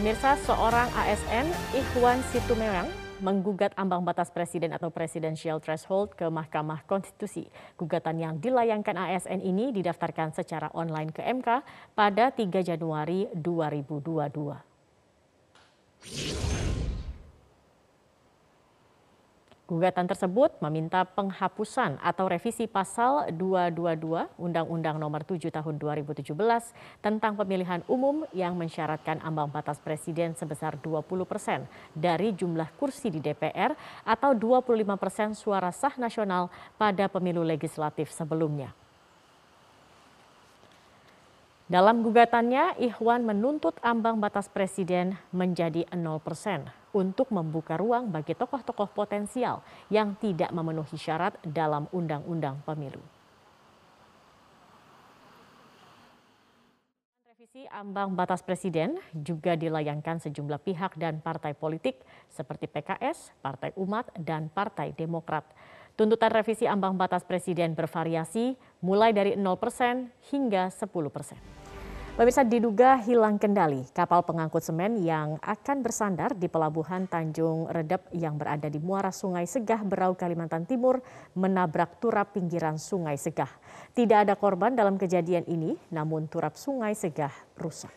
Pemirsa, seorang ASN, Ikhwan Situmorang, menggugat ambang batas presiden atau presidential threshold ke Mahkamah Konstitusi. Gugatan yang dilayangkan ASN ini didaftarkan secara online ke MK pada 3 Januari 2022. Gugatan tersebut meminta penghapusan atau revisi pasal 222 Undang-Undang Nomor 7 Tahun 2017 tentang pemilihan umum yang mensyaratkan ambang batas presiden sebesar 20 persen dari jumlah kursi di DPR atau 25 persen suara sah nasional pada pemilu legislatif sebelumnya. Dalam gugatannya, Ikhwan menuntut ambang batas presiden menjadi 0 persen untuk membuka ruang bagi tokoh-tokoh potensial yang tidak memenuhi syarat dalam Undang-Undang Pemilu. Revisi ambang batas presiden juga dilayangkan sejumlah pihak dan partai politik seperti PKS, Partai Umat, dan Partai Demokrat. Tuntutan revisi ambang batas presiden bervariasi mulai dari 0 persen hingga 10 persen. Pemirsa diduga hilang kendali kapal pengangkut semen yang akan bersandar di pelabuhan Tanjung Redep yang berada di muara Sungai Segah, Berau, Kalimantan Timur menabrak turap pinggiran Sungai Segah. Tidak ada korban dalam kejadian ini, namun turap Sungai Segah rusak.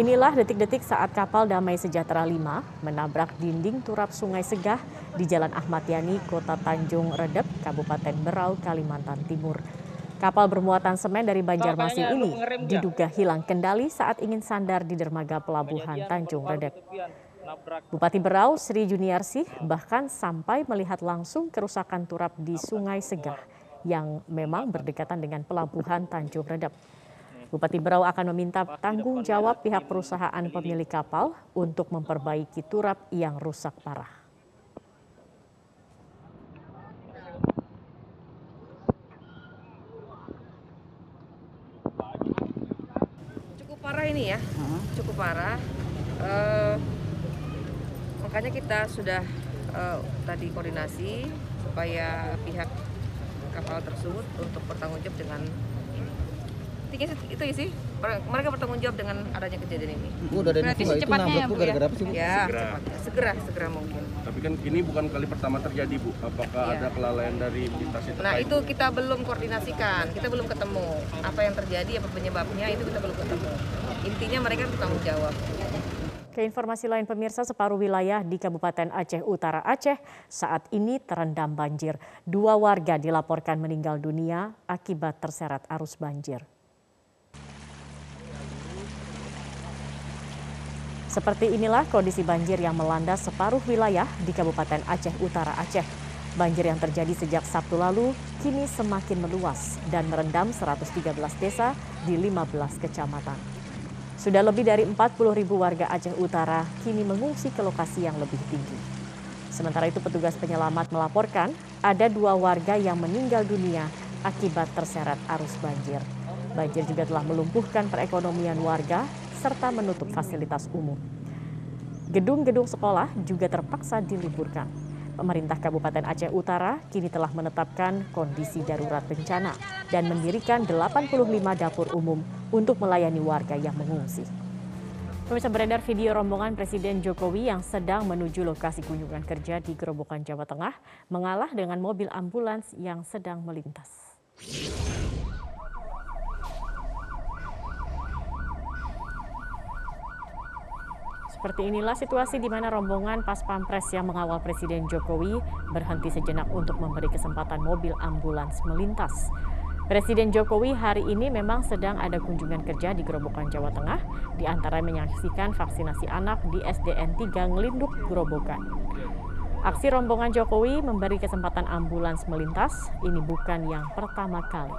Inilah detik-detik saat kapal Damai Sejahtera 5 menabrak dinding turap Sungai Segah di Jalan Ahmad Yani, Kota Tanjung Redep, Kabupaten Berau, Kalimantan Timur. Kapal bermuatan semen dari Banjarmasin ini diduga hilang kendali saat ingin sandar di dermaga pelabuhan Tanjung Redep. Bupati Berau Sri Juniarsih bahkan sampai melihat langsung kerusakan turap di Sungai Segah yang memang berdekatan dengan pelabuhan Tanjung Redep. Bupati Berau akan meminta tanggung jawab pihak perusahaan pemilik kapal untuk memperbaiki turap yang rusak parah. Cukup parah ini ya, cukup parah. Uh, makanya kita sudah uh, tadi koordinasi supaya pihak kapal tersebut untuk bertanggung jawab dengan intinya itu ya sih mereka bertanggung jawab dengan adanya kejadian ini. Bu udah ada info itu nabrak bu gara-gara apa sih bu? Ya, segera. segera, segera mungkin. Tapi kan ini bukan kali pertama terjadi bu. Apakah ya. ada kelalaian dari lintas itu? Nah itu kita belum koordinasikan, kita belum ketemu apa yang terjadi, apa penyebabnya itu kita belum ketemu. Intinya mereka bertanggung jawab. Ke informasi lain pemirsa, separuh wilayah di Kabupaten Aceh Utara Aceh saat ini terendam banjir. Dua warga dilaporkan meninggal dunia akibat terseret arus banjir. Seperti inilah kondisi banjir yang melanda separuh wilayah di Kabupaten Aceh Utara Aceh. Banjir yang terjadi sejak Sabtu lalu kini semakin meluas dan merendam 113 desa di 15 kecamatan. Sudah lebih dari 40 ribu warga Aceh Utara kini mengungsi ke lokasi yang lebih tinggi. Sementara itu petugas penyelamat melaporkan ada dua warga yang meninggal dunia akibat terseret arus banjir. Banjir juga telah melumpuhkan perekonomian warga serta menutup fasilitas umum. Gedung-gedung sekolah juga terpaksa diliburkan. Pemerintah Kabupaten Aceh Utara kini telah menetapkan kondisi darurat bencana dan mendirikan 85 dapur umum untuk melayani warga yang mengungsi. Pemirsa beredar video rombongan Presiden Jokowi yang sedang menuju lokasi kunjungan kerja di Gerobokan Jawa Tengah mengalah dengan mobil ambulans yang sedang melintas. Seperti inilah situasi di mana rombongan pas pampres yang mengawal Presiden Jokowi berhenti sejenak untuk memberi kesempatan mobil ambulans melintas. Presiden Jokowi hari ini memang sedang ada kunjungan kerja di Gerobokan Jawa Tengah, di antara menyaksikan vaksinasi anak di SDN 3 Ngelinduk, Gerobokan. Aksi rombongan Jokowi memberi kesempatan ambulans melintas ini bukan yang pertama kali.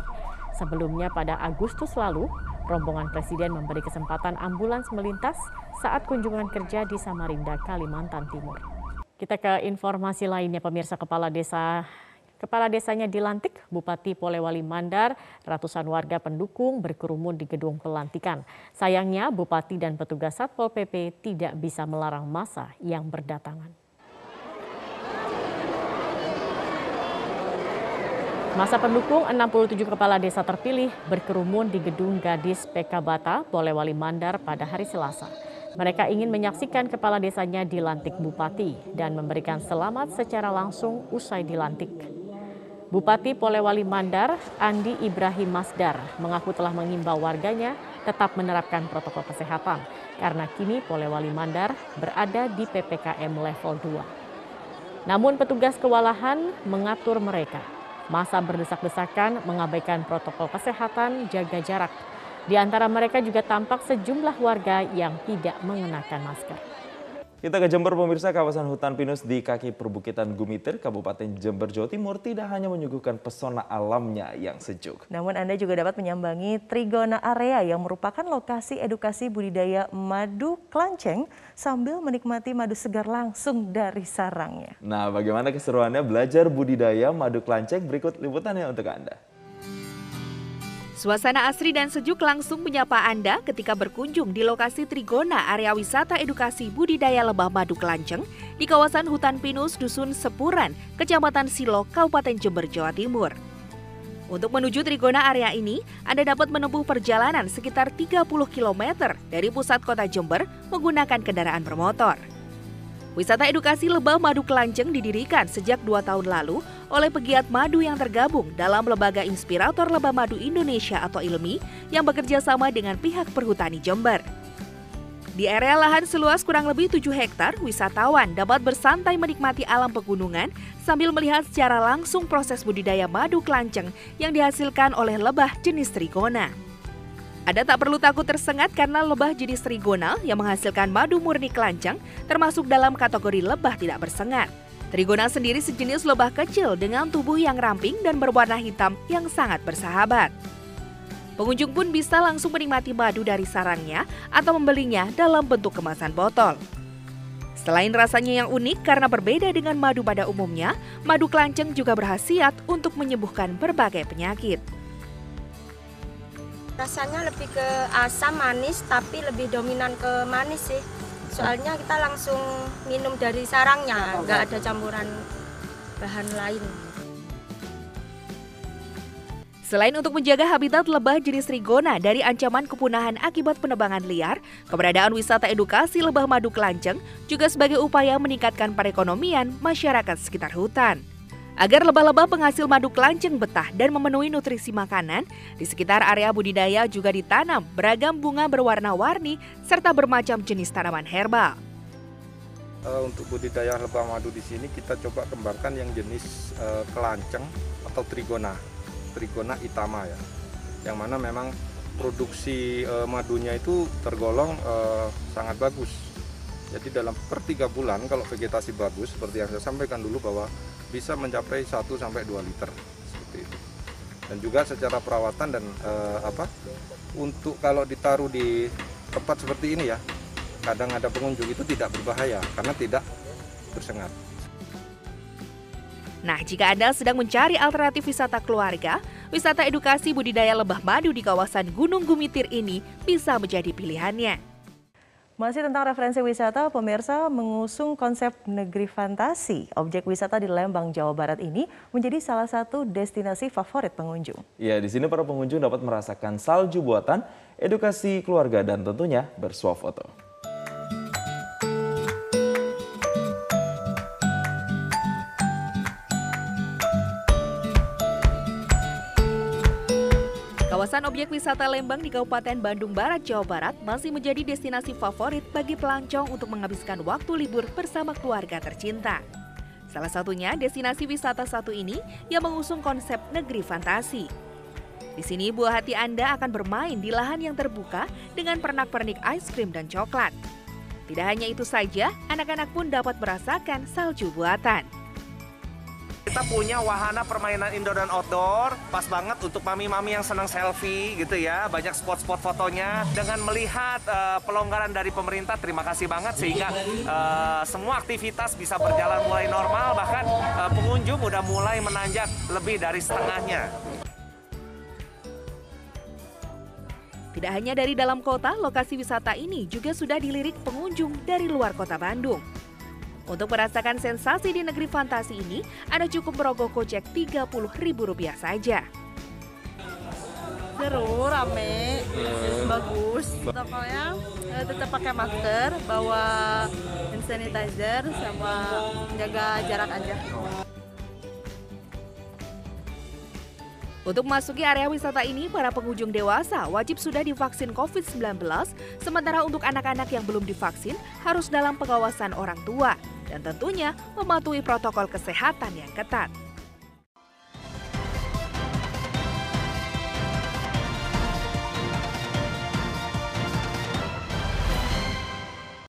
Sebelumnya pada Agustus lalu, rombongan Presiden memberi kesempatan ambulans melintas saat kunjungan kerja di Samarinda, Kalimantan Timur. Kita ke informasi lainnya, pemirsa Kepala Desa kepala desanya dilantik, Bupati Polewali Mandar, ratusan warga pendukung berkerumun di gedung pelantikan. Sayangnya Bupati dan petugas Satpol PP tidak bisa melarang masa yang berdatangan. Masa pendukung 67 kepala desa terpilih berkerumun di gedung Gadis PK Bata, Polewali Mandar pada hari Selasa. Mereka ingin menyaksikan kepala desanya dilantik bupati dan memberikan selamat secara langsung usai dilantik. Bupati Polewali Mandar, Andi Ibrahim Masdar, mengaku telah mengimbau warganya tetap menerapkan protokol kesehatan karena kini Polewali Mandar berada di PPKM level 2. Namun petugas kewalahan mengatur mereka. Masa berdesak-desakan mengabaikan protokol kesehatan jaga jarak di antara mereka juga tampak sejumlah warga yang tidak mengenakan masker. Kita ke Jember pemirsa, kawasan hutan pinus di kaki perbukitan Gumitir, Kabupaten Jember, Jawa Timur tidak hanya menyuguhkan pesona alamnya yang sejuk. Namun Anda juga dapat menyambangi Trigona Area yang merupakan lokasi edukasi budidaya madu klanceng sambil menikmati madu segar langsung dari sarangnya. Nah, bagaimana keseruannya belajar budidaya madu klanceng? Berikut liputannya untuk Anda. Suasana asri dan sejuk langsung menyapa Anda ketika berkunjung di lokasi Trigona area wisata edukasi budidaya lebah madu kelanceng di kawasan hutan pinus Dusun Sepuran, Kecamatan Silo, Kabupaten Jember, Jawa Timur. Untuk menuju Trigona area ini, Anda dapat menempuh perjalanan sekitar 30 km dari pusat kota Jember menggunakan kendaraan bermotor. Wisata edukasi lebah madu kelanceng didirikan sejak dua tahun lalu oleh pegiat madu yang tergabung dalam Lembaga Inspirator Lebah Madu Indonesia atau ILMI yang bekerja sama dengan pihak perhutani Jember. Di area lahan seluas kurang lebih 7 hektar, wisatawan dapat bersantai menikmati alam pegunungan sambil melihat secara langsung proses budidaya madu kelanceng yang dihasilkan oleh lebah jenis trigona. Anda tak perlu takut tersengat karena lebah jenis trigonal yang menghasilkan madu murni kelanceng termasuk dalam kategori lebah tidak bersengat. Trigona sendiri sejenis lebah kecil dengan tubuh yang ramping dan berwarna hitam yang sangat bersahabat. Pengunjung pun bisa langsung menikmati madu dari sarangnya atau membelinya dalam bentuk kemasan botol. Selain rasanya yang unik karena berbeda dengan madu pada umumnya, madu kelanceng juga berhasiat untuk menyembuhkan berbagai penyakit. Rasanya lebih ke asam manis tapi lebih dominan ke manis sih. Soalnya kita langsung minum dari sarangnya, nggak ada campuran bahan lain. Selain untuk menjaga habitat lebah jenis rigona dari ancaman kepunahan akibat penebangan liar, keberadaan wisata edukasi lebah madu kelanceng juga sebagai upaya meningkatkan perekonomian masyarakat sekitar hutan. Agar lebah-lebah penghasil madu kelanceng betah dan memenuhi nutrisi makanan, di sekitar area budidaya juga ditanam beragam bunga berwarna-warni serta bermacam jenis tanaman herbal. Uh, untuk budidaya lebah madu di sini kita coba kembangkan yang jenis uh, kelanceng atau trigona, trigona itama ya, yang mana memang produksi uh, madunya itu tergolong sangat bagus. Jadi dalam per tiga bulan kalau vegetasi bagus seperti yang saya sampaikan dulu bahwa bisa mencapai 1 sampai 2 liter seperti itu. Dan juga secara perawatan dan eh, apa untuk kalau ditaruh di tempat seperti ini ya, kadang ada pengunjung itu tidak berbahaya karena tidak bersengat. Nah, jika Anda sedang mencari alternatif wisata keluarga, wisata edukasi budidaya lebah madu di kawasan Gunung Gumitir ini bisa menjadi pilihannya. Masih tentang referensi wisata, pemirsa mengusung konsep negeri fantasi. Objek wisata di Lembang, Jawa Barat ini menjadi salah satu destinasi favorit pengunjung. Ya, di sini para pengunjung dapat merasakan salju buatan, edukasi keluarga, dan tentunya bersuah foto. Kawasan objek wisata Lembang di Kabupaten Bandung Barat, Jawa Barat masih menjadi destinasi favorit bagi pelancong untuk menghabiskan waktu libur bersama keluarga tercinta. Salah satunya destinasi wisata satu ini yang mengusung konsep negeri fantasi. Di sini buah hati Anda akan bermain di lahan yang terbuka dengan pernak-pernik es krim dan coklat. Tidak hanya itu saja, anak-anak pun dapat merasakan salju buatan. Kita punya wahana permainan indoor dan outdoor, pas banget untuk mami-mami yang senang selfie gitu ya. Banyak spot-spot fotonya. Dengan melihat uh, pelonggaran dari pemerintah, terima kasih banget sehingga uh, semua aktivitas bisa berjalan mulai normal. Bahkan uh, pengunjung udah mulai menanjak lebih dari setengahnya. Tidak hanya dari dalam kota, lokasi wisata ini juga sudah dilirik pengunjung dari luar kota Bandung. Untuk merasakan sensasi di negeri fantasi ini, Anda cukup merogoh kocek Rp30.000 saja. Seru, rame, bagus. Pokoknya eh, tetap pakai masker, bawa hand sanitizer, sama jaga jarak aja. Untuk memasuki area wisata ini, para pengunjung dewasa wajib sudah divaksin COVID-19, sementara untuk anak-anak yang belum divaksin harus dalam pengawasan orang tua dan tentunya mematuhi protokol kesehatan yang ketat.